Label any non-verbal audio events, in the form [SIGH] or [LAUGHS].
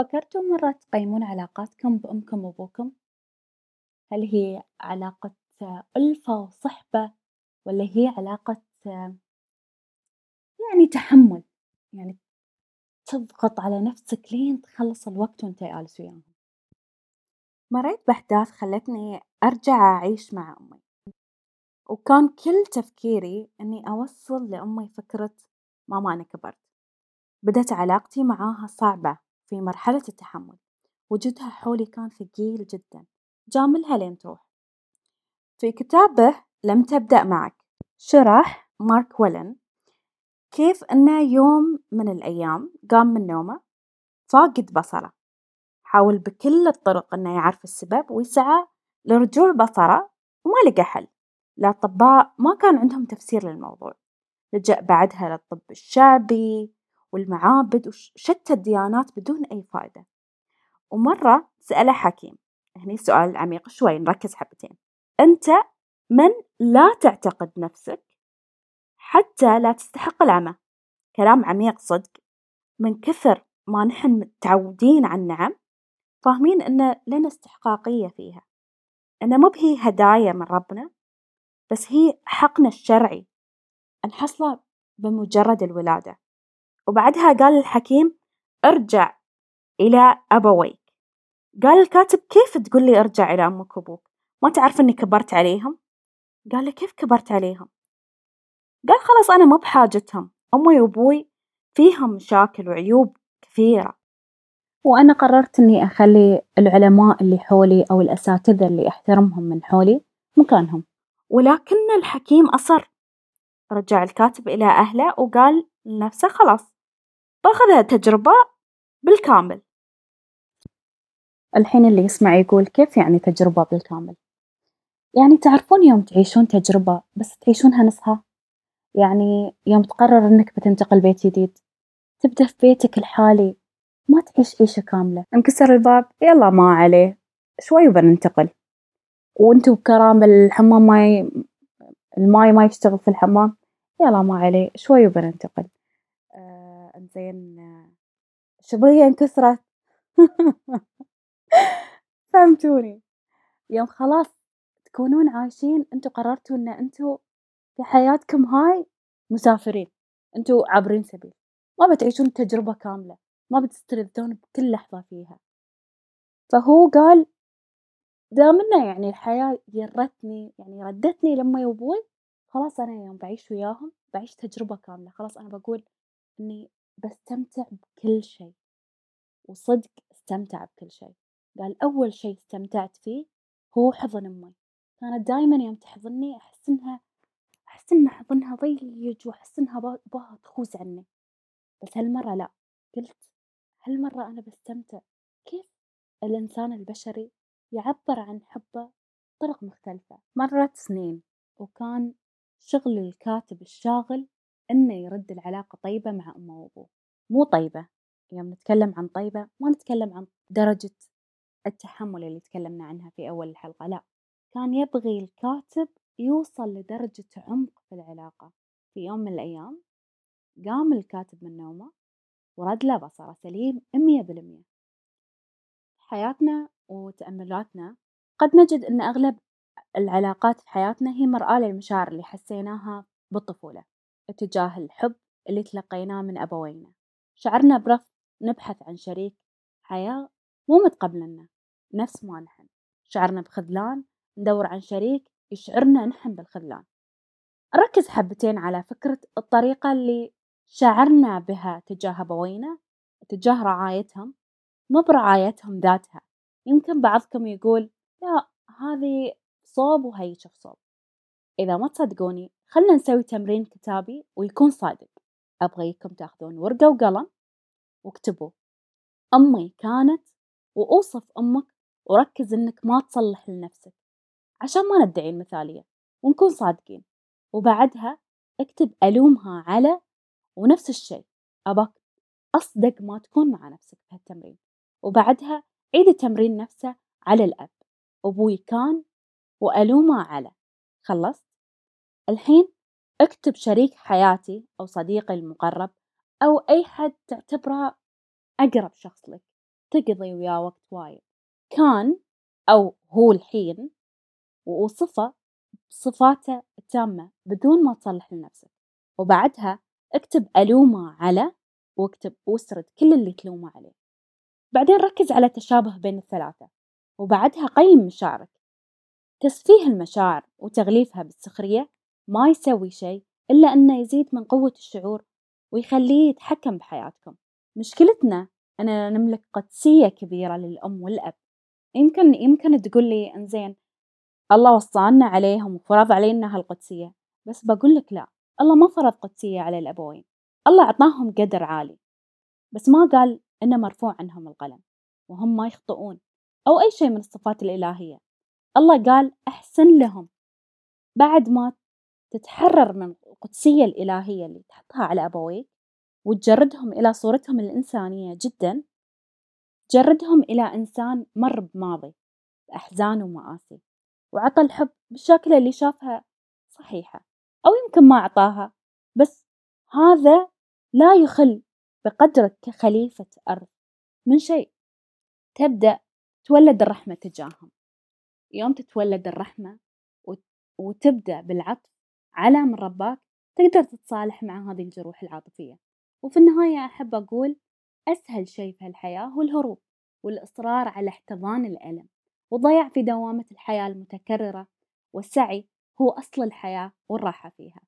فكرتوا مرة تقيمون علاقاتكم بأمكم وأبوكم؟ هل هي علاقة ألفة وصحبة ولا هي علاقة يعني تحمل يعني تضغط على نفسك لين تخلص الوقت وأنت جالس وياهم؟ مريت بأحداث خلتني أرجع أعيش مع أمي، وكان كل تفكيري إني أوصل لأمي فكرة ماما أنا كبرت، بدت علاقتي معاها صعبة في مرحلة التحمل، وجودها حولي كان ثقيل جدًا. جاملها لين تروح، في كتابه لم تبدأ معك. شرح مارك ولن كيف إنه يوم من الأيام قام من نومه فاقد بصره، حاول بكل الطرق إنه يعرف السبب ويسعى لرجوع بصره وما لقى حل، الأطباء ما كان عندهم تفسير للموضوع، لجأ بعدها للطب الشعبي والمعابد وشتى الديانات بدون أي فائدة، ومرة سأله حكيم هني سؤال عميق شوي نركز حبتين، إنت من لا تعتقد نفسك حتى لا تستحق العمى، كلام عميق صدق. من كثر ما نحن متعودين على النعم فاهمين إن لنا استحقاقية فيها، إن مب هي هدايا من ربنا بس هي حقنا الشرعي. نحصله بمجرد الولادة، وبعدها قال الحكيم ارجع إلى أبويك، قال الكاتب كيف تقول لي ارجع إلى أمك وأبوك؟ ما تعرف إني كبرت عليهم؟ قال له كيف كبرت عليهم؟ قال خلاص أنا ما بحاجتهم أمي وأبوي فيهم مشاكل وعيوب كثيرة، وأنا قررت إني أخلي العلماء اللي حولي أو الأساتذة اللي أحترمهم من حولي مكانهم، ولكن الحكيم أصر رجع الكاتب إلى أهله وقال لنفسه خلاص باخذ هالتجربة بالكامل، الحين اللي يسمع يقول كيف يعني تجربة بالكامل؟ يعني تعرفون يوم تعيشون تجربة بس تعيشونها نصها؟ يعني يوم تقرر إنك بتنتقل بيت جديد تبدأ في بيتك الحالي ما تعيش عيشة كاملة، انكسر الباب يلا ما عليه شوي وبننتقل، وأنتوا بكرامة الحمام ما ي... الماي ما يشتغل في الحمام يلا ما عليه شوي وبننتقل، إنزين الشبرية انكسرت. [LAUGHS] فهمتوني؟ يوم خلاص تكونون عايشين إنتوا قررتوا إن إنتوا في حياتكم هاي مسافرين، إنتوا عابرين سبيل. ما بتعيشون التجربة كاملة، ما بتستلذون بكل لحظة فيها، فهو قال دام إنه يعني الحياة جرتني يعني ردتني لأمي وأبوي خلاص أنا يوم بعيش وياهم بعيش تجربة كاملة، خلاص أنا بقول إني بستمتع بكل شي، وصدق استمتع بكل شي، قال أول شي استمتعت فيه هو حضن أمي، كانت دايمًا يوم تحضني أحس إنها أحس إن حضنها ضيج وأحس إنها تبغى تخوز عني، بس هالمرة لأ قلت هالمرة أنا بستمتع. كيف؟ الإنسان البشري يعبر عن حبه بطرق مختلفة، مرت سنين وكان شغل الكاتب الشاغل إنه يرد العلاقة طيبة مع أمه وأبوه، مو طيبة يوم نتكلم عن طيبة ما نتكلم عن درجة التحمل اللي تكلمنا عنها في أول الحلقة لأ، كان يبغي الكاتب يوصل لدرجة عمق في العلاقة، في يوم من الأيام قام الكاتب من نومه ورد له بصرة سليم مية بالمية، حياتنا وتأملاتنا قد نجد إن أغلب العلاقات في حياتنا هي مرآة للمشاعر اللي حسيناها بالطفولة. اتجاه الحب اللي تلقيناه من أبوينا، شعرنا برفض نبحث عن شريك حياة مو متقبلنا نفس ما نحن، شعرنا بخذلان ندور عن شريك يشعرنا نحن بالخذلان، نركز حبتين على فكرة الطريقة اللي شعرنا بها تجاه أبوينا تجاه رعايتهم مو برعايتهم ذاتها، يمكن بعضكم يقول لا هذي صوب وهي شوف صوب، إذا ما تصدقوني خلنا نسوي تمرين كتابي ويكون صادق، أبغيكم تأخذون ورقة وقلم واكتبوا. أمي كانت وأوصف أمك وركز إنك ما تصلح لنفسك عشان ما ندعي المثالية ونكون صادقين، وبعدها اكتب ألومها على ونفس الشي أباك أصدق ما تكون مع نفسك في هالتمرين، وبعدها عيد التمرين نفسه على الأب. أبوي كان وألومه على. خلصت؟ الحين أكتب شريك حياتي أو صديقي المقرب أو أي حد تعتبره أقرب شخص لك تقضي وياه وقت وايد. كان أو هو الحين ووصفه بصفاته التامة بدون ما تصلح لنفسك. وبعدها اكتب ألومه على واكتب واسرد كل اللي تلومه عليه. بعدين ركز على تشابه بين الثلاثة وبعدها قيم مشاعرك. تسفيه المشاعر وتغليفها بالسخرية ما يسوي شيء إلا أنه يزيد من قوة الشعور ويخليه يتحكم بحياتكم. مشكلتنا أننا نملك قدسية كبيرة للأم والأب. يمكن يمكن تقول لي إنزين الله وصانا عليهم وفرض علينا هالقدسية بس بقول لك لا الله ما فرض قدسية على الأبوين. الله أعطاهم قدر عالي بس ما قال إنه مرفوع عنهم القلم وهم ما يخطئون أو أي شيء من الصفات الإلهية. الله قال أحسن لهم. بعد ما تتحرر من القدسية الإلهية اللي تحطها على أبويك وتجردهم إلى صورتهم الإنسانية جدا جردهم إلى إنسان مر بماضي بأحزان ومآسي وعطى الحب بالشكل اللي شافها صحيحة أو يمكن ما أعطاها بس هذا لا يخل بقدرك كخليفة أرض من شيء. تبدأ تولد الرحمة تجاههم. يوم تتولد الرحمة وتبدأ بالعطف على من رباك تقدر تتصالح مع هذه الجروح العاطفية. وفي النهاية أحب أقول أسهل شيء في الحياة هو الهروب والإصرار على احتضان الألم. والضياع في دوامة الحياة المتكررة والسعي هو أصل الحياة والراحة فيها.